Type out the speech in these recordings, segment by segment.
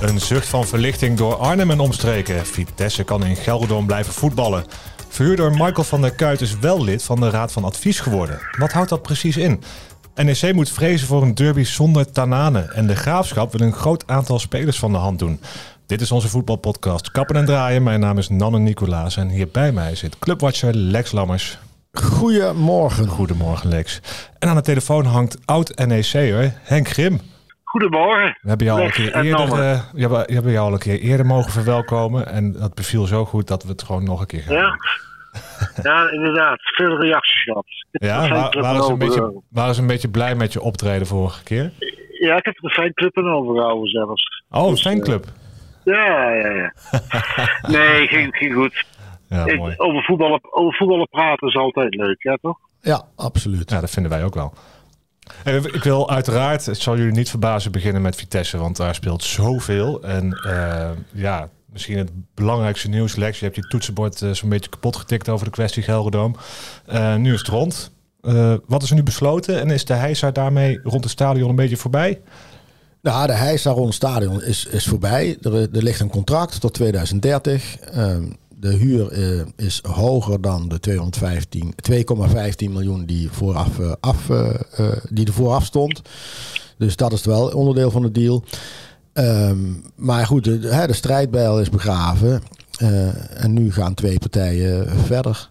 Een zucht van verlichting door Arnhem en omstreken. Vitesse kan in Gelderdoom blijven voetballen. Verhuurder Michael van der Kuit is wel lid van de Raad van Advies geworden. Wat houdt dat precies in? NEC moet vrezen voor een derby zonder Tanane. En de Graafschap wil een groot aantal spelers van de hand doen. Dit is onze voetbalpodcast Kappen en Draaien. Mijn naam is Nanne Nicolaas en hier bij mij zit clubwatcher Lex Lammers. Goedemorgen. Goedemorgen Lex. En aan de telefoon hangt oud NEC'er Henk Grim. Goedemorgen. We hebben jou, al een keer eerder, Nanne. eh, we hebben, jou al een keer eerder mogen verwelkomen. En dat beviel zo goed dat we het gewoon nog een keer gaan Ja? ja, inderdaad. Veel reacties gehad. Ja, Een waren, ze een beetje, waren ze een beetje blij met je optreden vorige keer? Ja, ik heb er een fanclub aan overgehouden zelfs. Oh, een Dus, eh, fanclub. Ja, ja, ja. nee, ging, ging goed. Ja, Ik- mooi. over, voetballen, over voetballen praten is altijd leuk, ja toch? Ja, absoluut. Ja, dat vinden wij ook wel. En ik wil uiteraard, het zal jullie niet verbazen, beginnen met Vitesse. Want daar speelt zoveel. En eh, ja, misschien het belangrijkste nieuws, Lex. Je hebt je toetsenbord eh, zo'n beetje kapot getikt over de kwestie Gelderdoom. Eh, nu is het rond. Eh, wat is er nu besloten? En is de heisa daarmee rond het stadion een beetje voorbij? Nou, de heisa rond het stadion is, is voorbij. Er, ligt een contract tot 2030. Ehm, de huur eh, is hoger dan de 215 2,15 miljoen die, vooraf, eh, af, eh, die er vooraf stond. Dus dat is wel onderdeel van de deal. Ehm, maar goed, de, de, de strijdbijl is begraven. En nu gaan twee partijen verder.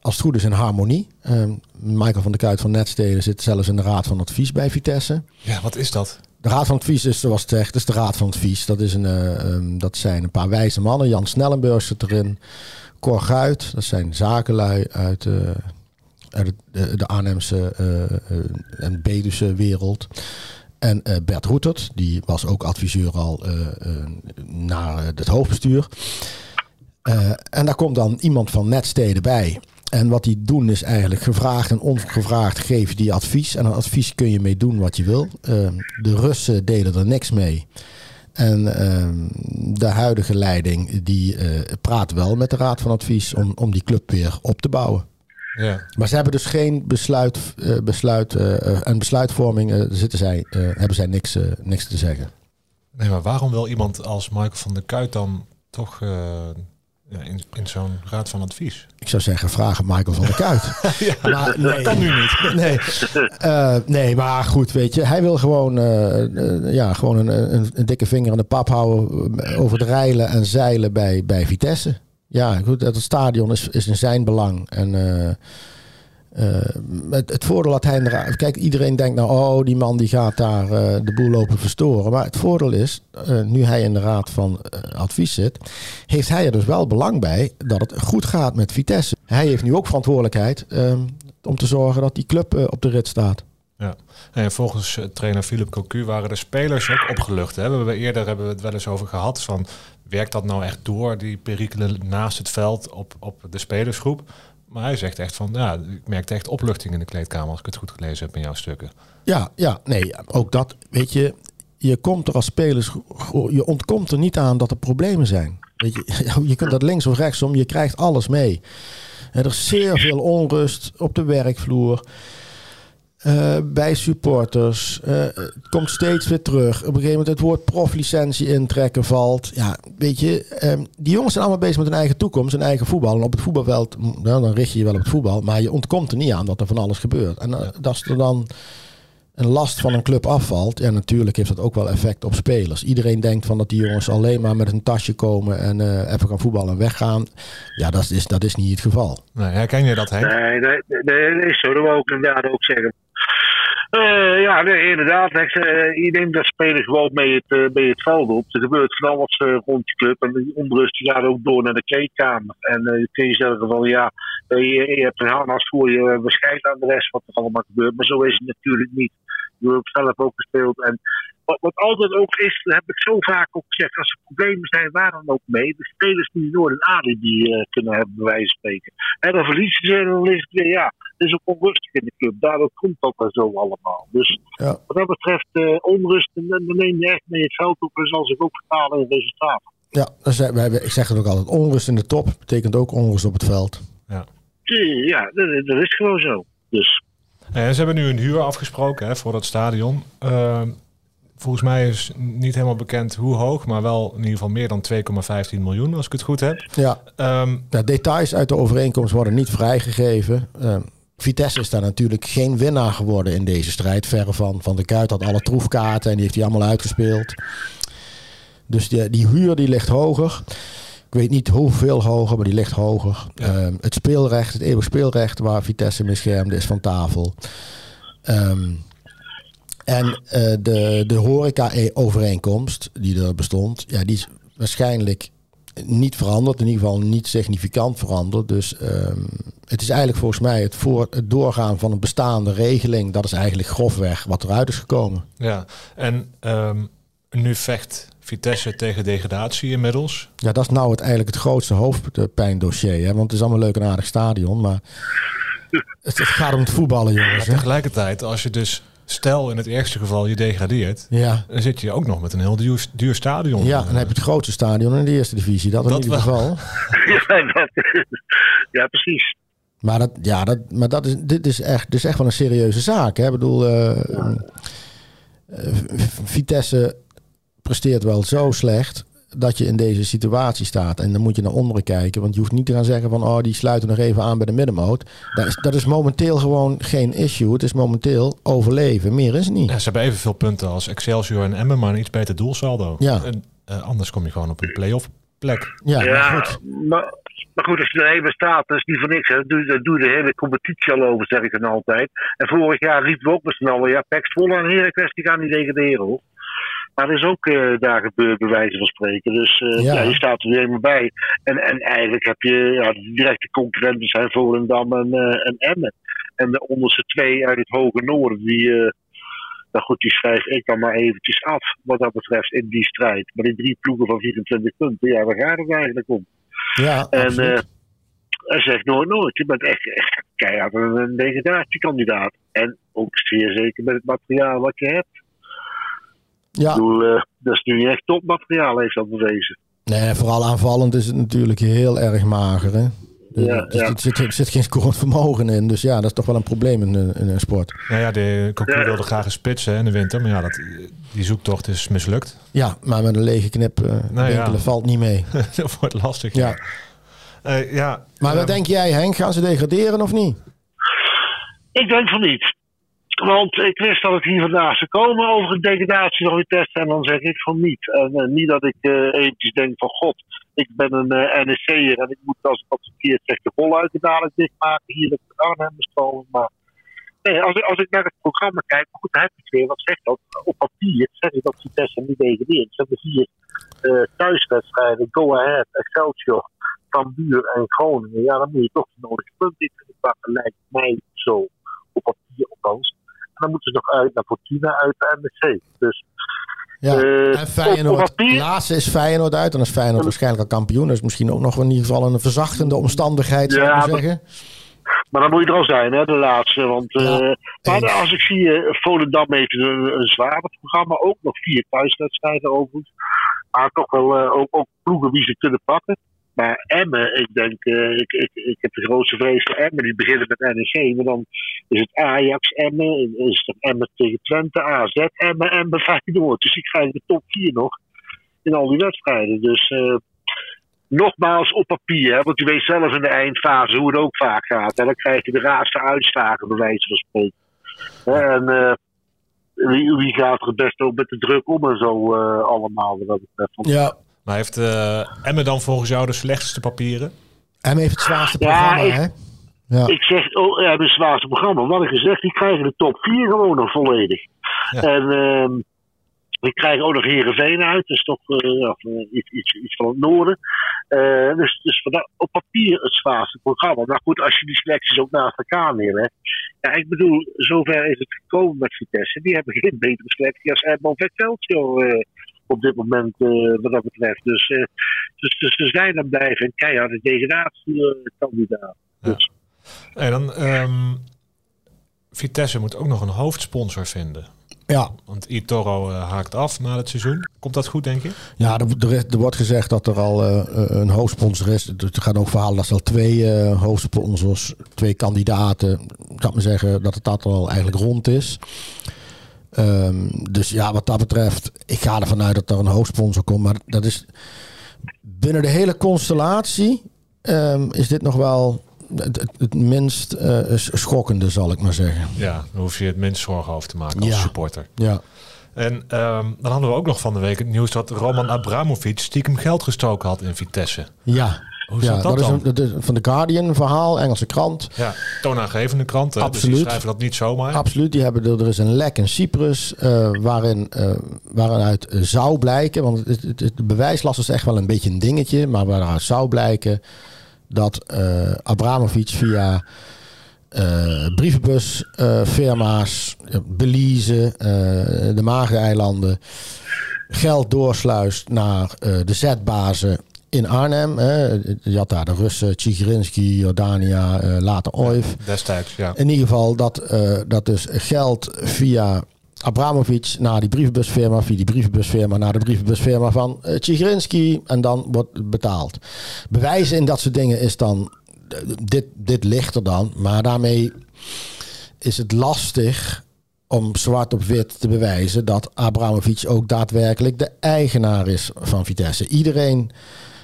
Als het goed is in harmonie. Ehm, Michael van der Kuit van Netsteden zit zelfs in de raad van advies bij Vitesse. Ja, wat is dat? De Raad van Advies is, zoals het zegt, is de Raad van Advies. Dat, is een, eh, ehm, dat zijn een paar wijze mannen. Jan Snellenburg zit erin. Cor Guit, dat zijn zakenlui uit, eh, uit de, Arnhemse eh, eh, en Bedusse wereld. En eh, Bert Roetert, die was ook adviseur al eh, eh, naar eh, het hoofdbestuur. Eh, en daar komt dan iemand van Netsteden bij. En wat die doen is eigenlijk gevraagd en ongevraagd geven die advies. En een advies kun je mee doen wat je wil. Ehm, de Russen delen er niks mee. En ehm, de huidige leiding die eh, praat wel met de Raad van Advies om, om die club weer op te bouwen. Ja. Maar ze hebben dus geen besluit, eh, besluit eh, en besluitvorming zitten zij, hebben zij niks, niks te zeggen. Nee, maar waarom wil iemand als Michael van der Kuit dan toch ja, in, in zo'n raad van advies? Ik zou zeggen, vragen Michael van der Kuit. maar nee, kan nu niet. Nee, Eh, nee, maar goed, weet je. Hij wil gewoon, eh, eh, ja, gewoon een, een, een dikke vinger aan de pap houden over het reilen en zeilen bij, bij Vitesse. Ja, goed, dat het stadion is, is in zijn belang. En eh, het, het voordeel dat hij. Kijk, iedereen denkt nou, oh, die man die gaat daar eh, de boel lopen verstoren. Maar het voordeel is, eh, nu hij in de raad van advies zit... heeft hij er dus wel belang bij dat het goed gaat met Vitesse. Hij heeft nu ook verantwoordelijkheid om te zorgen dat die club op de rit staat. Ja. En volgens trainer Philip Cocu waren de spelers ook opgelucht. Hè? We eerder hebben we het wel eens over gehad van werkt dat nou echt door die perikelen naast het veld op, op de spelersgroep? Maar hij zegt echt van ja, ik merkte echt opluchting in de kleedkamer als ik het goed gelezen heb in jouw stukken. Ja, ja, nee, ook dat, weet je, je komt er als spelers, je ontkomt er niet aan dat er problemen zijn. Weet je, je kunt dat links of rechtsom, je krijgt alles mee. En er is zeer veel onrust op de werkvloer, eh, bij supporters. Eh, het komt steeds weer terug. Op een gegeven moment het woord proflicentie intrekken valt. Ja, weet je, ehm, die jongens zijn allemaal bezig met hun eigen toekomst, hun eigen voetbal. En op het voetbalveld, nou, dan richt je je wel op het voetbal. Maar je ontkomt er niet aan dat er van alles gebeurt. En eh, dat is er dan een last van een club afvalt, ja, natuurlijk heeft dat ook wel effect op spelers. Iedereen denkt van dat die jongens alleen maar met een tasje komen en eh, even gaan voetballen en weggaan. Ja, dat is, dat is niet het geval. Nee, herken je dat, Henk? Nee, nee, nee, nee, zo. Dat wou ik inderdaad ook zeggen. Eh, ja, nee, inderdaad. Eh, je neemt dat spelen gewoon mee het, eh, mee veld op. Er gebeurt van alles rond je club. En die onrust gaat ook door naar de kleedkamer. En je kun je zeggen van ja, je, je hebt een harnas voor je uh, bescheid aan de rest wat er allemaal gebeurt. Maar zo is het natuurlijk niet. Ik heb zelf ook gespeeld. En wat, wat altijd ook is, dat heb ik zo vaak ook gezegd, als er problemen zijn, waar dan ook mee. De spelers die nooit een alibi uh, kunnen hebben, bij wijze van spreken. En dan verliezen ze en dan is het weer, ja, het is ook onrustig in de club. Daardoor komt dat wel zo allemaal. Dus Ja. wat dat betreft, uh, onrust, dan dan neem je echt mee het veld op en zal zich ook vertalen in resultaten. Ja, zei- wij- ik zeg het ook altijd. Onrust in de top betekent ook onrust op het veld. Eh, Ja, dat, dat is gewoon zo. Dus En ze hebben nu een huur afgesproken hè, voor dat stadion. Ehm, volgens mij is niet helemaal bekend hoe hoog, maar wel in ieder geval meer dan 2,15 miljoen, als ik het goed heb. Ja, Ehm, Ja, details uit de overeenkomst worden niet vrijgegeven. Eh, Vitesse is daar natuurlijk geen winnaar geworden in deze strijd. Verre van. Van de Kuit had alle troefkaarten en die heeft hij allemaal uitgespeeld. Dus die, die huur die ligt hoger. Ik weet niet hoeveel hoger, maar die ligt hoger. Ja. Ehm, het speelrecht, het eeuwig speelrecht waar Vitesse mee schermde, is van tafel. Ehm, en eh, de, de horeca-overeenkomst die er bestond, ja, die is waarschijnlijk niet veranderd. In ieder geval niet significant veranderd. Dus ehm, het is eigenlijk volgens mij het, voor, het doorgaan van een bestaande regeling. Dat is eigenlijk grofweg wat eruit is gekomen. ja, en ehm, nu vecht Vitesse tegen degradatie inmiddels. Ja, dat is nou het, eigenlijk het grootste hoofdpijndossier. Hè? Want het is allemaal leuk en aardig stadion. Maar het, het gaat om het voetballen, Maar jongens. Hè? tegelijkertijd, als je dus, stel in het eerste geval je degradeert, Ja. dan zit je ook nog met een heel duur, duur stadion. ja, en dan heb je het grootste stadion in de eerste divisie. Dat in ieder geval. ja, dat, ja, precies. Maar, dat, ja, dat, maar dat is, dit, is echt, dit is echt wel een serieuze zaak. Hè? Ik bedoel, eh, eh, Vitesse presteert wel zo slecht dat je in deze situatie staat. En dan moet je naar onderen kijken. Want je hoeft niet te gaan zeggen van... oh, die sluiten nog even aan bij de middenmoot. Dat is, dat is momenteel gewoon geen issue. Het is momenteel overleven. Meer is het niet. Ja, ze hebben evenveel punten als Excelsior en Emmen, maar een iets beter doelsaldo. Ja. En, eh, anders kom je gewoon op een play-off plek. Ja, Ja, maar goed. maar, maar goed, als je er even staat, dat is niet voor niks. Hè. Dat doe, dat doe de hele competitie al over, zeg ik dan altijd. En vorig jaar riepen we ook met z'n allen, ja, Pek Zwolle en Heracles, die gaan niet degraderen, hoor. Maar dat is ook eh, daar gebeurd, bij wijze van spreken. Dus eh, Ja. ja. je staat er weer helemaal bij. En, en eigenlijk heb je, ja, de directe concurrenten zijn Volendam en, eh, en Emmen. En de onderste twee uit het hoge noorden, die... nou goed, die schrijf ik dan maar eventjes af, wat dat betreft, in die strijd. Maar die drie ploegen van 24 punten, ja, waar gaat het eigenlijk om? Ja, En hij zegt nooit nooit. Je bent echt, echt keihard een, een degradatiekandidaat. En ook zeer zeker met het materiaal wat je hebt. Ja. Ik bedoel, eh, dat is nu niet echt topmateriaal, heeft dat bewezen. Nee, vooral aanvallend is het natuurlijk heel erg mager. Hè? De- Ja, dus ja. Er, zit, er zit geen scorend vermogen in. Dus ja, dat is toch wel een probleem in, een- in een sport. Nou ja, de Cocu Ja. wilde graag een spitsen in de winter, maar ja, dat, die zoektocht is mislukt. Ja, maar met een lege knip eh Nou ja. winkelen valt niet mee. dat wordt lastig. Ja. Eh, ja Maar wat ehm, denk jij, Henk? Gaan ze degraderen of niet? Ik denk van niet. Want ik wist dat het hier vandaag zou komen over een degradatie nog weer testen. En dan zeg ik van niet. En eh, niet dat ik eh, eventjes denk van god, ik ben een eh NEC'er en ik moet als ik wat verkeerd zeg de bol uit de dadelijk dichtmaken. Hier op de Arnhem. Maar nee, als, als ik naar het programma kijk, goed, dan heb ik weer. Wat zegt dat? Op papier zeg ik dat Vitesse niet degradeert. Ze hebben vier eh, thuiswedstrijden. Go Ahead, Excelsior, Cambuur en Groningen. Ja, dan moet je toch de nodige punten in kunnen pakken. Lijkt mij zo. Op papier althans. Dan moeten ze nog uit naar Fortuna uit de NEC. Dus Ja. eh, en Feyenoord. Laatste is Feyenoord uit. Dan is Feyenoord waarschijnlijk al kampioen. Dat is misschien ook nog in ieder geval een verzachtende omstandigheid, zou ik zeggen. Maar dan moet je er al zijn, hè, de laatste. Want eh, maar als ik zie, eh, Volendam heeft een, een zwaarder programma. Ook nog vier thuiswedstrijden overigens. Maar toch wel ook, ook ploegen die ze kunnen pakken. Maar Emmen, ik denk, eh, ik, ik, ik heb de grootste vrees voor Emmen. Die beginnen met NEC. Maar dan is het Ajax Emmen. Is het Emmen tegen Twente, AZ Emmen, Emmen Feyenoord. Dus ik krijg de top vier nog in al die wedstrijden. Dus eh, nogmaals op papier. Hè, want u weet zelf in de eindfase hoe het ook vaak gaat. En dan krijg je de raarste uitslagen, bij wijze van spreken. En eh, wie, gaat er het beste ook met de druk om en zo allemaal. Wat dat betreft. Ja. Maar heeft eh Emmen dan volgens jou de slechtste papieren? En heeft het zwaarste Ja, programma, ik- hè? Ja. Ik zeg, oh, ja, het zwaarste programma. Wat ik gezegd, die krijgen de top 4 gewoon nog volledig. Ja. En ehm we krijgen ook nog Heerenveen uit. Dus toch eh, ja, iets, iets, iets van het noorden. Eh, dus dus vandaar, op papier het zwaarste programma. Maar goed, als je die selecties ook naast elkaar neerlegt. Ja, ik bedoel, zover is het gekomen met Vitesse. Die hebben geen betere selectie als Vetveltje uh, op dit moment uh, wat dat betreft. Dus, uh, dus, dus ze zijn dan blijven een keiharde degradatiekandidaat. Ja. Dus. En dan, um, Vitesse moet ook nog een hoofdsponsor vinden. Ja. Want Itoro uh, haakt af na het seizoen. Komt dat goed, denk je? Ja, er, er, wordt gezegd dat er al uh, een hoofdsponsor is. Er gaan ook verhalen dat er al twee uh, hoofdsponsors, twee kandidaten, ik kan maar zeggen dat het dat al eigenlijk rond is. Um, dus ja, wat dat betreft, ik ga ervan uit dat er een hoofdsponsor komt. Maar dat is binnen de hele constellatie um, is dit nog wel het, het minst uh, schokkende, zal ik maar zeggen. Ja, dan hoef je het minst zorgen over te maken als ja. supporter. Ja. En um, dan hadden we ook nog van de week het nieuws dat Roman Abramovic stiekem geld gestoken had in Vitesse. Ja. Hoe ja, dat, dat dan? is een, dat is van de Guardian verhaal, Engelse krant. Ja, toonaangevende krant. Hè? Dus Absoluut. die schrijven dat niet zomaar. Absoluut, die hebben er, is een lek in Cyprus uh, waarin, uh, waaruit zou blijken, want het, het, het, de bewijslast is echt wel een beetje een dingetje, maar waaruit zou blijken dat uh, Abramovic via uh, brievenbusfirma's, uh, Belize, de Magereilanden, geld doorsluist naar de zetbazen in Arnhem. Hè. Je had daar de Russen, Tchigrinsky, Jordania, later Oif. Destijds, ja. In ieder geval dat, dat dus geld via Abramovic naar die brievenbusfirma, via die brievenbusfirma naar de brievenbusfirma van uh, en dan wordt betaald. Bewijzen in dat soort dingen is dan, dit, dit ligt er dan, maar daarmee is het lastig om zwart op wit te bewijzen dat Abramovic ook daadwerkelijk de eigenaar is van Vitesse. Iedereen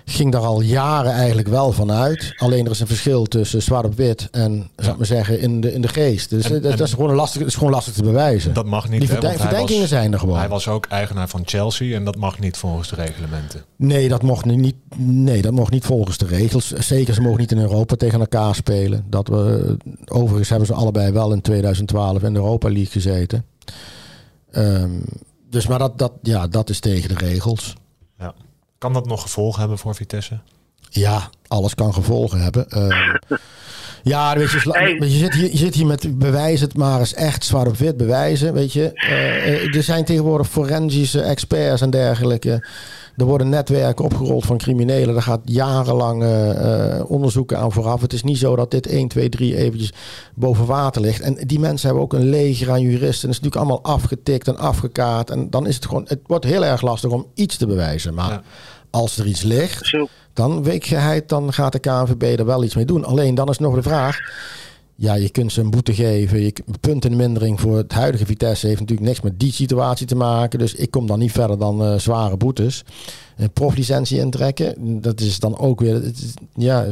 ging daar al jaren eigenlijk wel van uit. Alleen er is een verschil tussen zwart op wit en, zou ik maar zeggen, in de, in de geest. Dus En- dat, en- is gewoon lastig, is gewoon lastig te bewijzen. Dat mag niet. Die hè, verdenkingen was- zijn er gewoon. Hij was ook eigenaar van Chelsea en dat mag niet volgens de reglementen. Nee, dat mocht niet, nee, dat mocht niet volgens de regels. Zeker, ze mogen niet in Europa tegen elkaar spelen. Dat we, overigens hebben ze allebei wel in 2012 in de Europa League gezeten. Ehm, dus maar dat, dat, ja, dat is tegen de regels. Kan dat nog gevolgen hebben voor Vitesse? Ja, alles kan gevolgen hebben. Ehm, ja, weet je, Hey. je, zit hier, je zit hier met bewijs het maar eens echt zwart op wit bewijzen. Weet je, Eh, eh, er zijn tegenwoordig forensische experts en dergelijke. Er worden netwerken opgerold van criminelen. Daar gaat jarenlang eh, eh, onderzoeken aan vooraf. Het is niet zo dat dit 1, 2, 3 eventjes boven water ligt. En die mensen hebben ook een leger aan juristen. Het is natuurlijk allemaal afgetikt en afgekaart. En dan is het gewoon, het wordt heel erg lastig om iets te bewijzen. Maar Ja. als er iets ligt, Zo, dan je, dan gaat de KNVB er wel iets mee doen. Alleen dan is nog de vraag. Ja, je kunt ze een boete geven. Je puntenmindering voor het huidige Vitesse heeft natuurlijk niks met die situatie te maken. Dus ik kom dan niet verder dan eh, zware boetes. Een proflicentie intrekken, dat is dan ook weer. ja,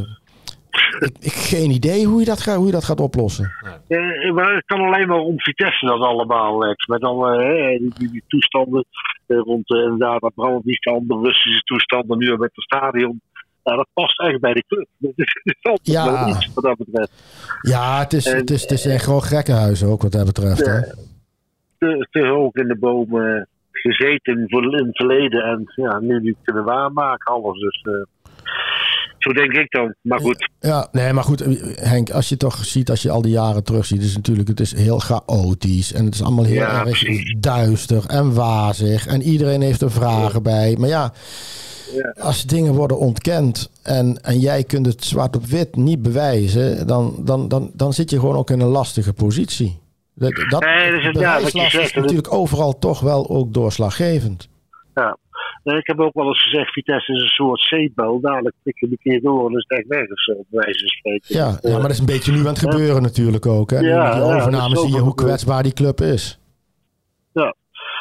ik, geen idee hoe je dat, gaat, hoe je dat gaat oplossen. Eh, maar het kan alleen maar om Vitesse dat allemaal, Lex. Met alle eh, die, toestanden rond inderdaad dat Brandwiek kan, de Russische toestanden nu met het stadion. Ja, dat past echt bij de club. Dat is, altijd Ja. wel iets wat dat betreft. Ja, het is, het is, het is echt gewoon gekkenhuis ook wat dat betreft. Hè? Te, te hoog in de bomen gezeten voor, in het verleden en ja, nu niet kunnen waarmaken alles. Dus eh, zo denk ik dan. Maar goed, Ja, nee, maar goed, Henk, als je toch ziet, als je al die jaren terugziet, is natuurlijk, het is heel chaotisch en het is allemaal heel Ja, erg precies. duister en wazig en iedereen heeft er vragen bij. Maar ja, Ja. als dingen worden ontkend en, en jij kunt het zwart op wit niet bewijzen, dan, dan, dan, dan zit je gewoon ook in een lastige positie. Dat, dat, Nee, dat is het, ja, wat je bewijslast zegt, is dat- natuurlijk overal toch wel ook doorslaggevend. ja. Nee, ik heb ook wel eens gezegd, Vitesse is een soort zeepbel. Dadelijk tik je een keer door en is het echt weg of zo, bij wijze van spreken. Ja, ja, maar dat is een beetje nu aan het gebeuren natuurlijk ook. Hè? Ja, met die ja, dat overname is zie je hoe kwetsbaar die club is.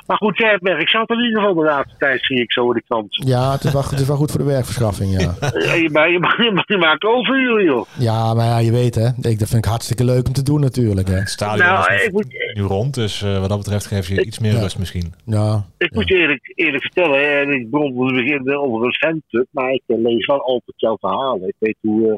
Maar goed, ja, ik zat in ieder geval de laatste tijd, zie ik zo in de krant. Ja, het is wel, het is wel goed voor de werkverschaffing, ja. Ja, je, ma- je, ma- je, ma- je maakt overuren, joh. Ja, maar ja, je weet hè. Ik, dat vind ik hartstikke leuk om te doen natuurlijk, hè. Het stadion Nou, is ik moet, nu rond, dus eh, wat dat betreft geeft je iets meer Ja. rust misschien. Ja, ik moet je eerlijk, eerlijk vertellen, hè, en ik begon in het begin over een fanclub, maar ik eh, lees wel altijd jouw verhalen. Ik weet hoe, eh,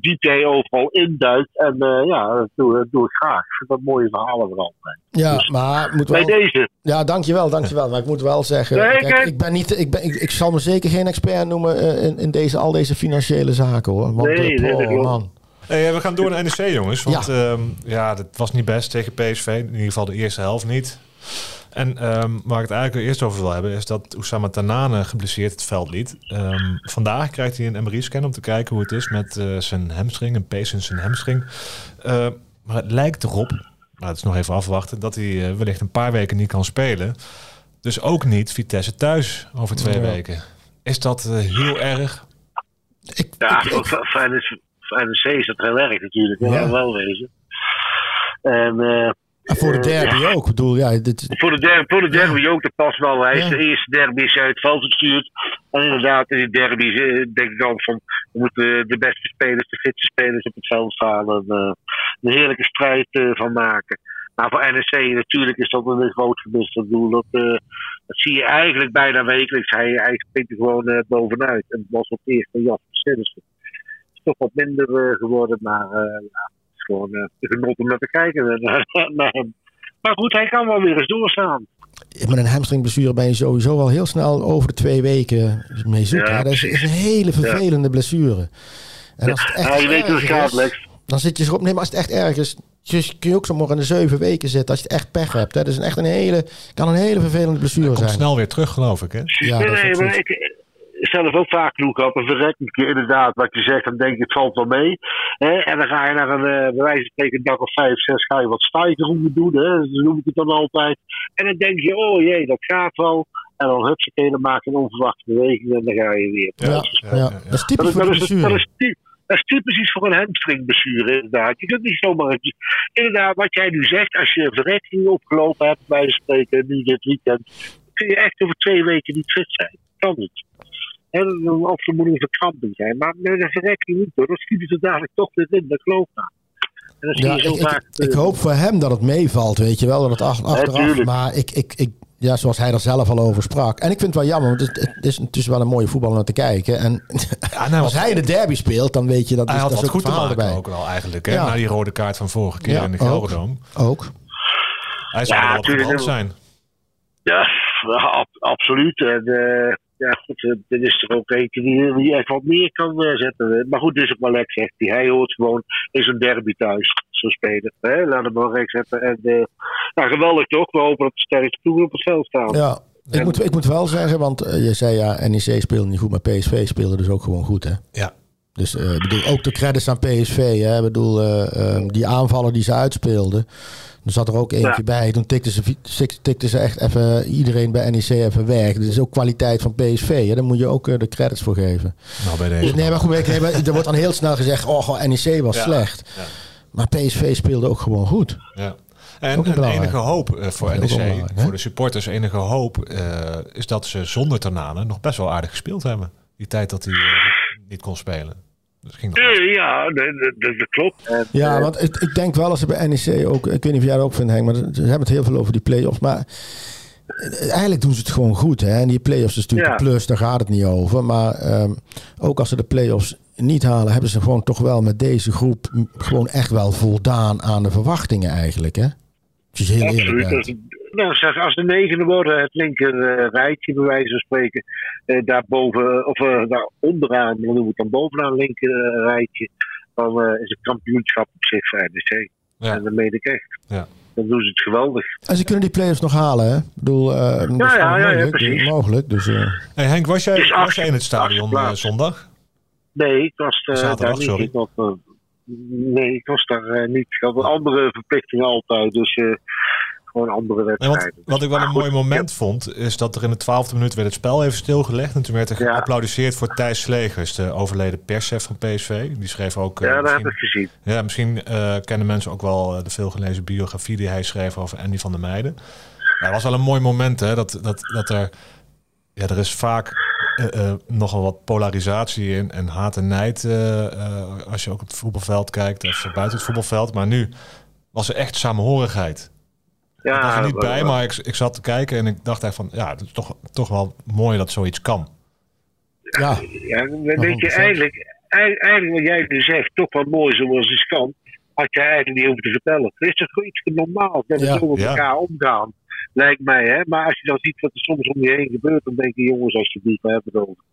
jij overal induikt en eh, ja, dat doe, dat doe ik graag. Dat mooie verhalen vooral. ja maar ik moet Bij wel... deze. Ja, dankjewel, dankjewel. Maar ik moet wel zeggen, Nee, kijk, kijk. ik, ben niet, ik, ben, ik, ik zal me zeker geen expert noemen eh, in, in deze, al deze financiële zaken, hoor. Want, Nee, eh, nee, dat oh, klopt. man. Hey, we gaan door naar NEC, jongens. Want ja. Um, ja, dat was niet best tegen PSV. In ieder geval de eerste helft niet. En um, waar ik het eigenlijk eerst over wil hebben... is dat Oussama Tanane geblesseerd het veld liet. Um, vandaag krijgt hij een MRI-scan om te kijken hoe het is met uh, zijn hamstring. Een pees in zijn hamstring. Uh, maar het lijkt erop, maar het is nog even afwachten... dat hij uh, wellicht een paar weken niet kan spelen. Dus ook niet Vitesse thuis over twee ja. weken. Is dat heel erg? Ik, ja, ik, voor, voor NEC is dat heel erg natuurlijk. Ja. wel wezen. En... Voor de derby ook. Ik bedoel, ja, dit... voor, de derby, voor de derby ook, dat past wel. Hij is de eerste derby is uit het veld gestuurd. En inderdaad, in die derby denk ik dan van... we moeten de beste spelers, de fitste spelers op het veld staan. En uh, een heerlijke strijd uh, van maken. Maar voor NEC natuurlijk is dat een groot gemist. Ik bedoel, dat, uh, dat zie je eigenlijk bijna wekelijks. Hij, hij springt er gewoon bovenuit. En het was op het eerste Jasper Sillissen toch wat minder geworden. Maar uh, ja, het is gewoon uh, genot om naar te kijken naar hem. Maar goed, hij kan wel weer eens doorstaan. Met een hamstringblessure ben je sowieso al heel snel over de twee weken mee zoek. Ja, dat is, is, een hele vervelende ja. blessure. En als het echt ja, je weet hoe het gaat, Lex. Dan zit je erop. Nee, maar als het echt erg is, dus kun je ook zomaar in de zeven weken zitten als je het echt pech hebt. Hè. Dat is een echt een hele, kan een hele vervelende blessure zijn. komt snel weer terug, geloof ik. Hè? Ja, nee, dat is nee, maar ik, zelf ook vaak genoeg gehad. Een verrekking inderdaad, wat je zegt, dan denk je het valt wel mee. Hè? En dan ga je naar een, uh, bij wijze van spreken, een dag of vijf, zes, ga je wat stijgeroemen doen. Hè? Zo noem ik het dan altijd. En dan denk je, oh jee, dat gaat wel. En dan hupsakee, dan maak je een onverwachte beweging en dan ga je weer. Ja, ja, ja. dat is typisch voor dat, de is, dat, is, dat is typisch iets voor een hamstringblessure, inderdaad. Je kunt niet zomaar... Inderdaad, wat jij nu zegt, als je een verrekking opgelopen hebt, bij de spreken, nu dit weekend, kun je echt over twee weken niet fit zijn. Kan niet. En of er moet een verkramping zijn. Maar met een verrekking niet hoor. Dan schieten ze dadelijk toch weer in. Dat geloof ik. Ja, ik, ik, ik, hoop voor hem dat het meevalt, weet je wel. Dat het ach, achteraf. Ja, maar ik, ik, ik, ja, zoals hij er zelf al over sprak. En ik vind het wel jammer, want het, het is natuurlijk wel een mooie voetbal om te kijken. En ja, nou, als hij in de derby speelt, dan weet je dat, hij is, had dat wat goed te maken erbij. ook wel eigenlijk. Hè? Ja. Na die rode kaart van vorige keer ja, in de Gelderdoom. Ook. ook. Hij zou ja, wel op zijn. Ja, absoluut. En, uh, ja, goed, er is er ook eentje die, die echt wat meer kan uh, zetten. Maar goed, dit is ook wel lekker, zegt hij. Hij hoort gewoon in zijn derby thuis, zo spelen. Hè? Laat hem wel recht zetten. En, uh, nou, geweldig toch? We hopen dat de sterkste ploegen op het veld staan. Ja, ik, en, moet, ik moet wel zeggen, want uh, je zei ja, NEC speelde niet goed, maar PSV speelde dus ook gewoon goed, hè? Ja. Dus uh, bedoel, ook de credits aan PSV. Hè? Ik bedoel, uh, die aanvallen die ze uitspeelden. Er zat er ook eentje ja. bij. Toen tikten ze, tikten ze echt even iedereen bij NEC even weg. Dat is ook kwaliteit van PSV. Hè? Daar moet je ook uh, de credits voor geven. Nou, bij deze nee, maar goed, nee, maar, er wordt dan heel snel gezegd: oh, NEC was ja. slecht. Ja. Maar PSV speelde ook gewoon goed. Ja. En, en enige hoop voor NEC, voor de supporters, enige hoop uh, is dat ze zonder Tanane nog best wel aardig gespeeld hebben. Die tijd dat hij niet kon spelen. Dus ging uh, ja, dat, dat, dat klopt. En, ja, uh, want ik, ik, denk wel als ze bij NEC ook, ik weet niet of jij dat ook vindt Henk, maar ze hebben het heel veel over die play-offs. Maar eigenlijk doen ze het gewoon goed. Hè? En die play-offs is natuurlijk ja. plus, daar gaat het niet over. Maar um, ook als ze de play-offs niet halen, hebben ze gewoon toch wel met deze groep gewoon echt wel voldaan aan de verwachtingen eigenlijk. Hè? Het is heel Absoluut. eerlijk. Nou, zeg, als de negende worden, het linker uh, rijtje bij wijze van spreken, uh, daarboven, of uh, daar onderaan, dan noemen we het dan bovenaan linker rijtje, dan is het kampioenschap op zich voor NEC. Ja. En dat meen ik echt. Ja. Dan doen ze het geweldig. En ze kunnen die players nog halen, hè? Ik bedoel, ja, ja, ja, mogelijk, ja, precies. Mogelijk, dus, hey Henk, was jij, was jij in het stadion zondag? Nee, ik was Zaterdag, daar sorry. niet. Ik was, nee, ik was daar niet. Ik had andere verplichtingen altijd, dus gewoon andere wedstrijden. Nee, wat ik wel een mooi moment vond, is dat er in de twaalfde minuut werd het spel even stilgelegd. En toen werd er geapplaudiseerd voor Thijs Slegers, de overleden perschef van PSV. Die schreef ook... Uh, ja, dat heb ik gezien. Ja, misschien uh, kennen mensen ook wel de veelgelezen biografie die hij schreef over Andy van der Meijden. Ja, dat was wel een mooi moment, hè. Dat, dat, dat er... Ja, er is vaak uh, nogal wat polarisatie in en haat en nijd als je ook op het voetbalveld kijkt of buiten het voetbalveld. Maar nu was er echt samenhorigheid. Ja, ik was er niet bij, wel. maar ik, ik zat te kijken en ik dacht echt van, ja, het is toch, toch wel mooi dat zoiets kan. Ja, ja weet je, eigenlijk, eigenlijk wat jij nu zegt, toch wel mooi zoals het kan, had je eigenlijk niet over te vertellen. Het is toch iets normaal dat we ja. zo met elkaar omgaan, lijkt mij. Hè? Maar als je dan ziet wat er soms om je heen gebeurt, dan denk je, jongens, alsjeblieft, we hebben het over.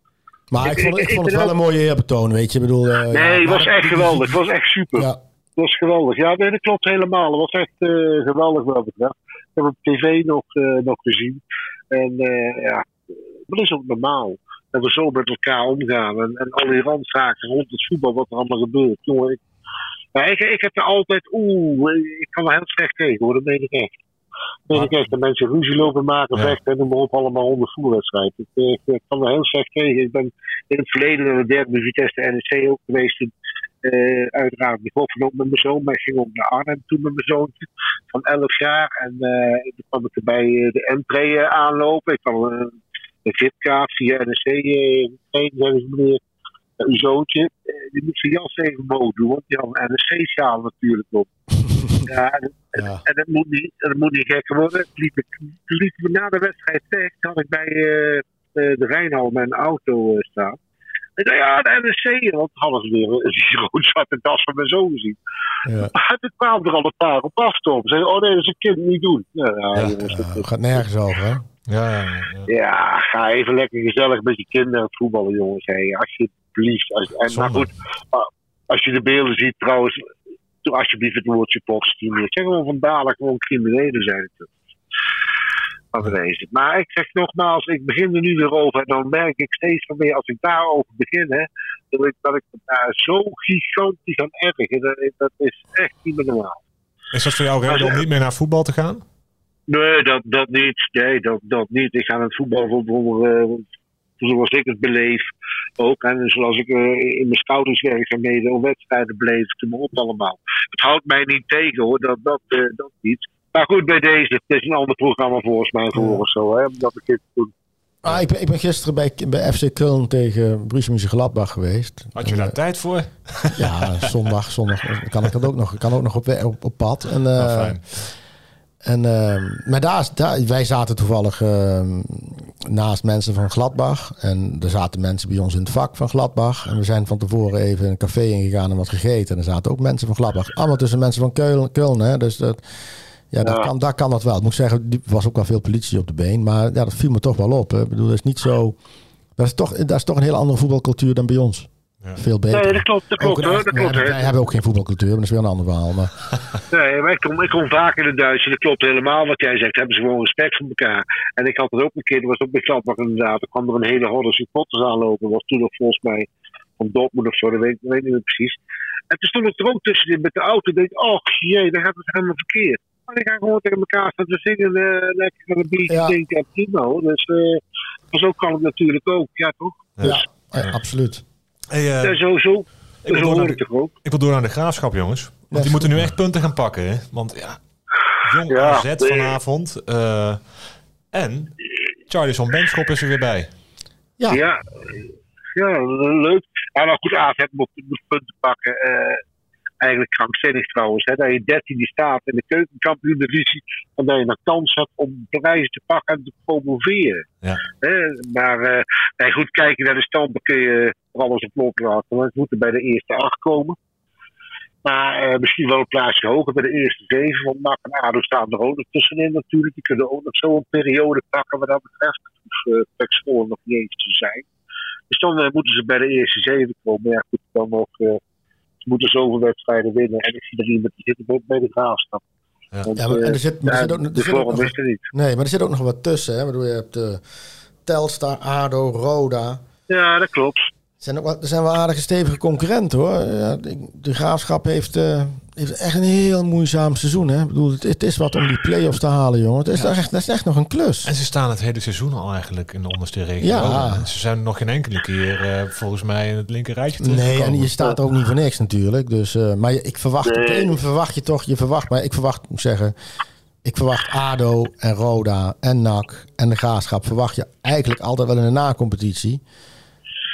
Maar ik, vond, ik, vond het wel een mooie eerbetoon, weet je. Ik bedoel, uh, nee, het was echt geweldig. Het was echt super. Ja. Het was geweldig. Ja, nee, dat klopt helemaal. Het was echt uh, geweldig wat betreft. Ik heb op tv nog, uh, nog gezien. En ja, dat is ook normaal. Dat we zo met elkaar omgaan. En, en al die randzaken rond het voetbal, wat er allemaal gebeurt. Jongen, ik, ja, ik, ik heb er altijd, oeh, ik kan er heel slecht tegen hoor, dat meen ik echt. Nee, ik echt dat mensen ruzie lopen maken, ja. vechten en noem maar op, allemaal onder voerwedstrijd. Ik, ik, ik, kan er heel slecht tegen. Ik ben in het verleden naar de derde Vitesse de NEC ook geweest. Uh, uiteraard begonnen ook met mijn zoon, maar ik ging ook naar Arnhem toen met mijn zoontje van 11 jaar. En uh, toen kwam ik er bij de entree aanlopen. Ik kwam een VIP-kaart via NEC heen, zeggen ze meneer. uw zoontje, die moet zijn jas even omhoog doen, want die had een NEC-sjaal natuurlijk op. ja, en, ja. en dat, moet niet, dat moet niet gek worden. Toen liep, ik, liep me na de wedstrijd weg, had ik bij de Rijnhal mijn auto staan. Ik zei, ja, de NSC, want hadden ze weer een rood-zwarte das van mijn zoon gezien. Ja. Maar toen kwamen er al een paar op afstomen. Zeiden, oh nee, dat is een kind niet doen. Ja, ja, ja, jongens, ja, het gaat nergens over, hè? Ja, ja, ja. ja, ga even lekker gezellig met je kinderen voetballen, jongens. Hey, alsjeblieft. Als, en, maar goed, als je de beelden ziet trouwens, doe alsjeblieft het woord supporters niet meer. Zeg gewoon van dadelijk gewoon criminelen zijn het. Maar ik zeg nogmaals, ik begin er nu weer over. En dan merk ik steeds van meer, als ik daarover begin, hè, dat ik, dat ik daar zo gigantisch aan erg. Dat, dat is echt niet meer normaal. Is dat voor jou reden om niet meer naar voetbal te gaan? Nee, dat, dat niet. Nee, dat, dat niet. Ik ga naar het voetbal voor, uh, zoals ik het beleef ook. En zoals ik uh, in mijn scoutingswerkzaamheden of wedstrijden beleef, te me op allemaal. Het houdt mij niet tegen hoor, dat, dat, uh, dat niet. Maar goed, bij deze, het is een ander programma volgens mij voor of zo, hè, dat ik dit doen. Ah, ik, ben, ik ben gisteren bij, bij FC Köln tegen Borussia Mönchengladbach geweest. Had je daar uh, tijd voor? Ja, zondag, zondag kan ik dat ook nog, kan ook nog op, op, op pad. En, uh, oh, fijn. En, uh, maar daar, daar, wij zaten toevallig uh, naast mensen van Gladbach. En er zaten mensen bij ons in het vak van Gladbach. En we zijn van tevoren even een café ingegaan en wat gegeten. En er zaten ook mensen van Gladbach. Allemaal tussen mensen van Keulen. Köln hè? Dus dat, ja, dat Kan, daar kan dat wel. Ik moet zeggen, er was ook wel veel politie op de been. Maar ja, dat viel me toch wel op. Hè. Ik bedoel, dat is niet zo... Dat is, toch, dat is toch een hele andere voetbalcultuur dan bij ons. Ja. Veel beter. Nee, dat klopt. Dat klopt, hoor, dat klopt wij, wij hebben ook geen voetbalcultuur, maar dat is weer een ander verhaal. Maar... Nee, maar ik kom, ik kom vaak in het Duits dat klopt helemaal wat jij zegt. Hebben ze gewoon respect voor elkaar. En ik had het ook een keer, dat was ook bij Gladbach inderdaad. Er kwam er een hele horde supporters aanlopen. Dat was toen nog volgens mij van Dortmund of zo, dat weet, dat weet ik niet meer precies. En toen stond ik er ook tussenin met de auto. En denk oh jee, dan gaat het helemaal verkeerd. Maar die gaan gewoon tegen elkaar staan te zingen. Uh, lekker met een biertje ja. drinken en prima. Dus uh, zo kan het natuurlijk ook. Ja, toch? Ja, dus, ja absoluut. Hey, uh, ja, zo, zo. Ik wil, door naar de, ik wil door naar de graafschap, jongens. Want die moeten nu echt punten gaan pakken. Hè? Want ja, jong ja, AZ nee. vanavond. Uh, en Charlie van Benschop is er weer bij. Ja, ja, ja leuk. Ja, maar goed, AZ moet, moet punten pakken. Uh, eigenlijk krankzinnig trouwens. Hè, dat je 13 staat in de keukenkampioen-divisie. En dat je nog kans hebt om prijzen te pakken en te promoveren. Ja. Hè, maar uh, goed, kijken naar de stand, dan kun je er alles op loslaten. Want we moeten bij de eerste acht komen. Maar uh, misschien wel een plaatsje hoger bij de eerste zeven. Want NAC en ADO staan er ook nog tussenin natuurlijk. Die kunnen ook nog zo een periode pakken wat dat betreft. Of uh, nog niet eens te zijn. Dus dan uh, moeten ze bij de eerste zeven komen. Ja, goed, dan nog moeten zoveel wedstrijden winnen. En ik zie er iemand die zit bij de graafschap. Ja. Want, ja, maar, en er zit, maar er zit ook, er zit ook nog, er niet. Nee, maar er zit ook nog wat tussen. Hè? Bedoel, je hebt uh, Telstar, ADO, Roda. Ja, dat klopt. Er zijn, ook wat, er zijn wel aardige stevige concurrenten hoor. Ja, de, de graafschap heeft, uh, heeft echt een heel moeizaam seizoen. Hè? Ik bedoel, het, het, is wat om die play-offs te halen, jongen. Het is, ja. echt, dat is echt nog een klus. En ze staan het hele seizoen al eigenlijk in de onderste regio. Ja. Ze zijn nog geen enkele keer uh, volgens mij in het linker rijtje Nee, en je staat er ook niet voor niks natuurlijk. Dus, uh, maar ik verwacht, nee. op ene verwacht je toch, je verwacht, maar ik verwacht, moet zeggen, ik verwacht ADO en Roda en NAC en de Graafschap verwacht je eigenlijk altijd wel in de na-competitie.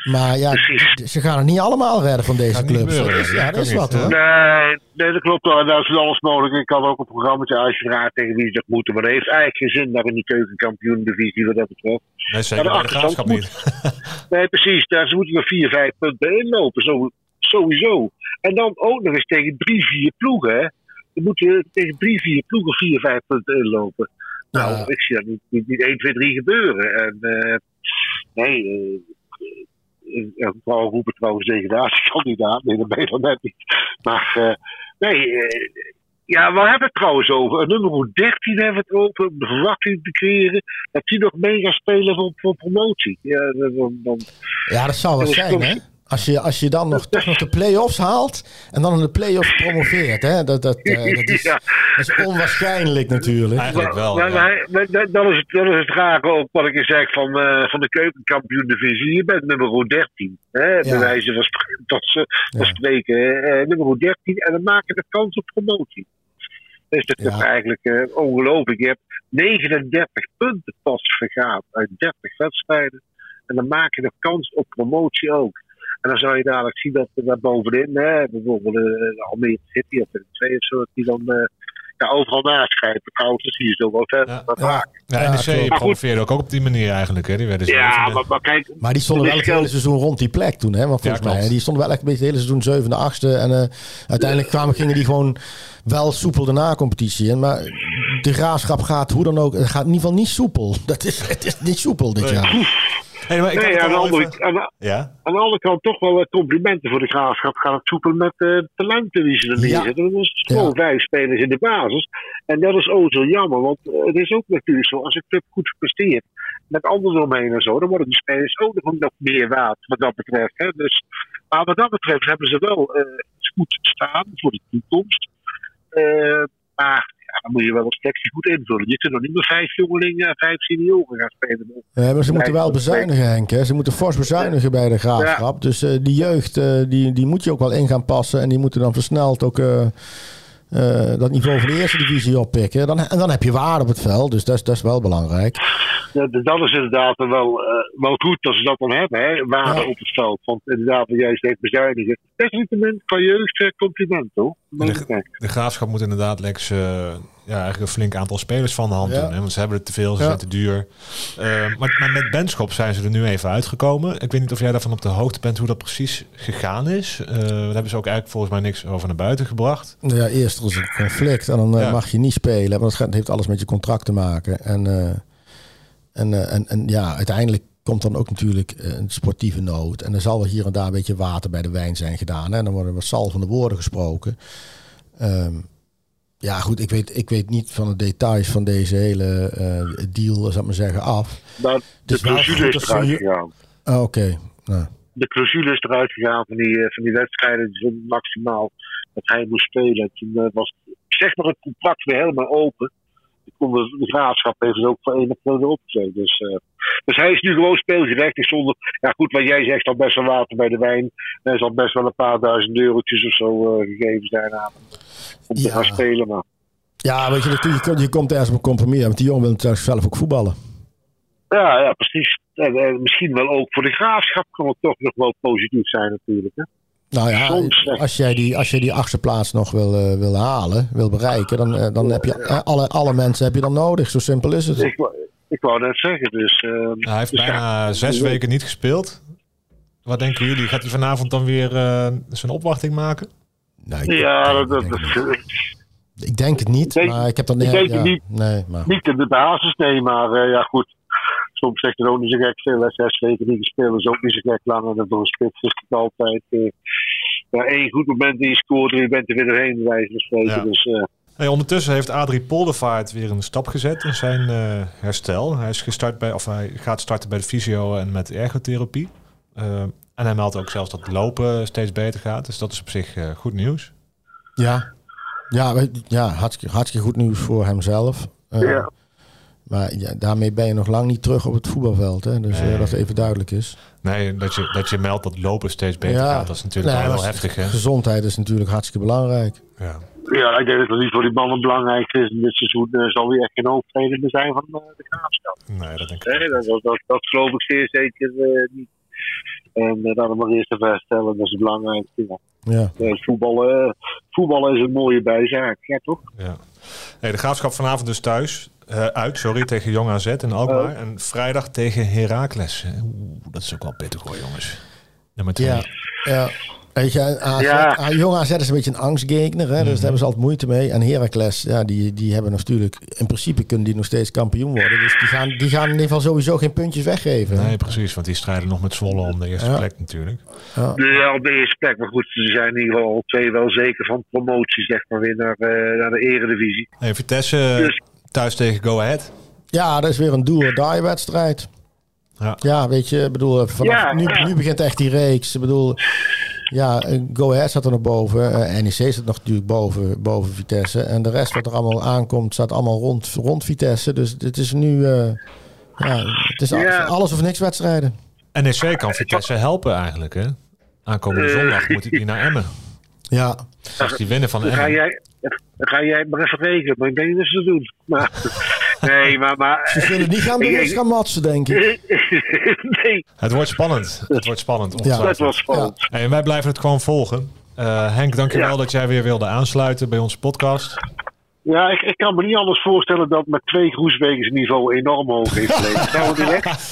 Maar ja, Precies. ze gaan het niet allemaal redden van deze clubs. Is, ja, dat is wat hoor. Nee, nee, dat klopt wel. En dat is alles mogelijk. Ik kan ook een programma uiteraard tegen wie ze dat moeten. Maar dat heeft eigenlijk geen zin daar in die keukenkampioen-divisie wat dat betreft. Nee, zeker bij de graafschap niet. nee, precies. Daar ze moeten er vier, vijf punten inlopen. Zo, sowieso. En dan ook nog eens tegen drie, vier ploegen. Hè. Dan moeten tegen drie, vier ploegen vier, vijf punten inlopen. Nou, ja. ik zie dat niet, niet, niet 1, 2, 3 gebeuren. En uh, nee... Uh, vooral roepen trouwens degradatiekandidaat. Nee, dat ben je dan net niet. Maar nee, ja, we hebben het trouwens over. Nummer 13 hebben we het over. De verwachting te creëren dat die nog mee gaat spelen voor, voor promotie. Ja, dan, dan, ja, dat zou wel zijn, hè? Als je, als je dan nog, toch nog de play-offs haalt en dan in de play-offs promoveert, hè? Dat, dat, uh, dat, is, dat, is, onwaarschijnlijk natuurlijk. Eigenlijk wel. Maar, ja. maar, dat, is het, dat is het rare ook wat ik je zeg van, uh, van de keukenkampioen-divisie. Je bent nummer 13. Hè? Bij wijze van, tot, van spreken. Uh, nummer 13 en dan maak je de kans op promotie. Dus dat is toch eigenlijk ongelooflijk. Je hebt 39 punten pas vergaat uit 30 wedstrijden. En dan maak je de kans op promotie ook. En dan zou je dadelijk zien dat we daar bovenin, hè, bijvoorbeeld uh, Almere City of de twee of zo, dat die dan uh, ja, overal naschrijven. Trouwens, zie je zo wat, hè, ja, ja. Ja, NEC promoveerde ook, ook op die manier eigenlijk. Hè. Die werden ja, maar, maar, kijk... Maar die stonden wel het hele seizoen rond die plek toen, hè, want volgens mij. Die stonden wel echt een beetje het hele seizoen zevende, achtste. En uh, uiteindelijk kwamen, gingen die gewoon wel soepel de na-competitie in. Maar de graafschap gaat hoe dan ook, het gaat in ieder geval niet soepel. Dat is, het is niet soepel dit jaar. Hey, maar ik nee, aan de, andere, aan, ja? aan de andere kant toch wel complimenten voor de graafschap. Gaat het soepel met uh, talenten die ze er neerzetten. Ja. is gewoon ja. vijf spelers in de basis. En dat is ook zo jammer, want het is ook natuurlijk zo. Als een club goed presteert, met anderen omheen en zo, dan worden die spelers ook nog meer waard wat dat betreft. Hè. Dus, maar wat dat betreft hebben ze wel uh, goed staan voor de toekomst. maar dan moet je wel een selectie goed invullen. Je kunt nog niet meer vijf jongelingen en vijf senioren gaan spelen. Ja, maar ze moeten wel bezuinigen, Henk. Hè? Ze moeten fors bezuinigen bij de graafschap. Dus uh, die jeugd, uh, die, die moet je ook wel in gaan passen. En die moeten dan versneld ook... Uh, uh, dat niveau van de eerste divisie oppikken. Dan, en dan heb je waarde op het veld, dus dat is, dat is wel belangrijk. Ja, dat is inderdaad wel, uh, wel goed dat ze dat dan hebben, hè? waarde ja. op het veld. Want inderdaad, juist heeft bezuinigen. Desalniettemin van jeugd uh, compliment, hoor. De, de, graafschap moet inderdaad Lex ja, eigenlijk een flink aantal spelers van de hand doen. Hè? Want ze hebben het te veel, ze zijn te duur. Uh, maar, maar, met Benschop zijn ze er nu even uitgekomen. Ik weet niet of jij daarvan op de hoogte bent hoe dat precies gegaan is. Uh, daar hebben ze ook eigenlijk volgens mij niks over naar buiten gebracht. Ja, eerst was een conflict en dan uh, mag je niet spelen. Want dat heeft alles met je contract te maken. En, en, en, en ja, uiteindelijk komt dan ook natuurlijk een sportieve nood. En er zal wel hier en daar een beetje water bij de wijn zijn gedaan. Hè? En dan worden wat salvende woorden gesproken. Um, ja, goed, ik weet, ik weet niet van de details van deze hele uh, deal, zou ik maar zeggen, af. Nou, de clausule is eruit gegaan. Ah, oké. Nou. De clausule is eruit gegaan van die, van die wedstrijden, maximaal dat hij moest spelen. Toen uh, was zeg maar het contract weer helemaal open. Toen kon de, de graafschap even ook voor één of opgezet. Dus, uh, dus hij is nu gewoon speelgerecht. Zonder, ja goed, wat jij zegt, al best wel water bij de wijn. Er zal best wel een paar duizend eurotjes of zo gegeven zijn aan hem om te gaan spelen. Maar. Ja, weet je, je, je komt ergens op een compromis, want die jongen wil natuurlijk zelf ook voetballen. Ja, ja precies. En, en misschien wel ook voor de graafschap kan het toch nog wel positief zijn natuurlijk. Hè? Nou ja, als jij die, als jij die achtste plaats nog wil, uh, wil halen, wil bereiken, dan, uh, dan heb je uh, alle, alle mensen heb je dan nodig. Zo simpel is het. Ik, ik wou net zeggen. Dus, hij heeft dus bijna ja, zes weken niet gespeeld. Wat denken jullie? Gaat hij vanavond dan weer zijn opwachting maken? Nou, ik, ja, dat, dat, ik denk het niet, denk, maar ik heb dan ik denk ja, het niet, nee, maar. niet in de basis, nee, maar uh, ja goed. Soms zegt het ook niet zo gek veel. Zes weken niet gespeeld is ook niet zo gek lang. En dan voor een spits is het altijd uh, ja, één goed moment die je scoort en je bent er weer doorheen, wijze. Ja. Dus, uh, Hey, ondertussen heeft Adrie Poldervaart weer een stap gezet in zijn uh, herstel. Hij is gestart bij, of hij gaat starten bij de fysio en met ergotherapie. En hij meldt ook zelfs dat lopen steeds beter gaat. Dus dat is op zich uh, goed nieuws. Ja, ja, ja hartstikke, hartstikke goed nieuws voor hemzelf. Uh, ja. Maar ja, daarmee ben je nog lang niet terug op het voetbalveld. Hè? Dus Nee. dat even duidelijk is. Nee, dat je, dat je meldt dat lopen steeds beter Ja. gaat. Dat is natuurlijk Nee, wel heel heftig. Hè? Gezondheid is natuurlijk hartstikke belangrijk. Ja. ja, ik denk dat het niet voor die mannen belangrijk is. In dit seizoen uh, zal hij echt geen hoofdtrainer zijn van uh, de graafschap. Nee, dat denk ik Nee, dat, dat, dat, dat geloof ik zeer zeker uh, niet. En uh, dat maar eerst even herstellen, dat is het belangrijkste. Ja. Ja. Uh, voetballen, uh, voetballen is een mooie bijzaak, ja toch? Ja. Nee, de graafschap vanavond dus thuis. Uh, uit, sorry, tegen Jong AZ in Alkmaar. Oh. En vrijdag tegen Heracles. Oeh, dat is ook wel pittig hoor, jongens. Nummer twee. Ja, ja. Weet je, AZ, Ja. jong AZ is een beetje een angstgegner, hè, dus daar hebben ze altijd moeite mee. En Heracles, ja, die, die hebben natuurlijk, in principe kunnen die nog steeds kampioen worden. Dus die gaan, die gaan in ieder geval sowieso geen puntjes weggeven. Nee, precies. Want die strijden nog met Zwolle om de eerste Ja. plek natuurlijk. Ja, op de eerste plek. Maar goed, ze zijn in ieder geval al twee wel zeker van promotie, zeg maar, weer naar, eh, naar de eredivisie. Hey, Vitesse Dus- thuis tegen Go Ahead. Ja, dat is weer een do-or-die wedstrijd. Ja. Ja, weet je, ik bedoel, vanaf, Ja, nu, ja. nu begint echt die reeks. Ik bedoel, ja, eh, Go Ahead staat er nog boven. eh, NEC staat nog natuurlijk boven, boven Vitesse. En de rest wat er allemaal aankomt, staat allemaal rond, rond Vitesse. Dus dit is nu, eh, ja, het is Ja. alles of niks wedstrijden. NEC kan Vitesse helpen eigenlijk, hè? Aankomende zondag moet hij naar Emmen. Ja, Als die winnen van Dan ga Emmen. jij, dan ga jij maar even rekenen. Maar ik denk niet dat ze dat doen. Maar, nee, maar... maar ze zullen niet gaan doen als gaan matsen, denk ik. nee, Het wordt spannend. Het wordt spannend. dat ongetwijfeld. was spannend. Hey, en wij blijven het gewoon volgen. Eh, Henk, dankjewel Ja. dat jij weer wilde aansluiten bij onze podcast. Ja, ik, ik kan me niet anders voorstellen dat met twee Groesbeekers niveau enorm hoog heeft gelegen. Gaan we direct?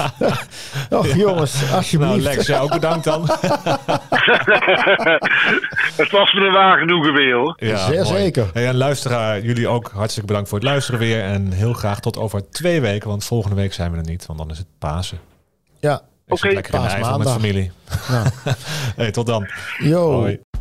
Och jongens, Nou, alsjeblieft. Lex, jij ook bedankt dan. Het was me een waar genoegen weer hoor. Ja, Zeer zeker. Hey, en luisteraar, jullie ook hartstikke bedankt voor het luisteren weer. En heel graag tot over twee weken, want volgende week zijn we er niet, want dan is het Pasen. Ja, Oké. lekker in de Eifel met Paasmaandag. familie. nou, Hey, tot dan. yo. Hoi.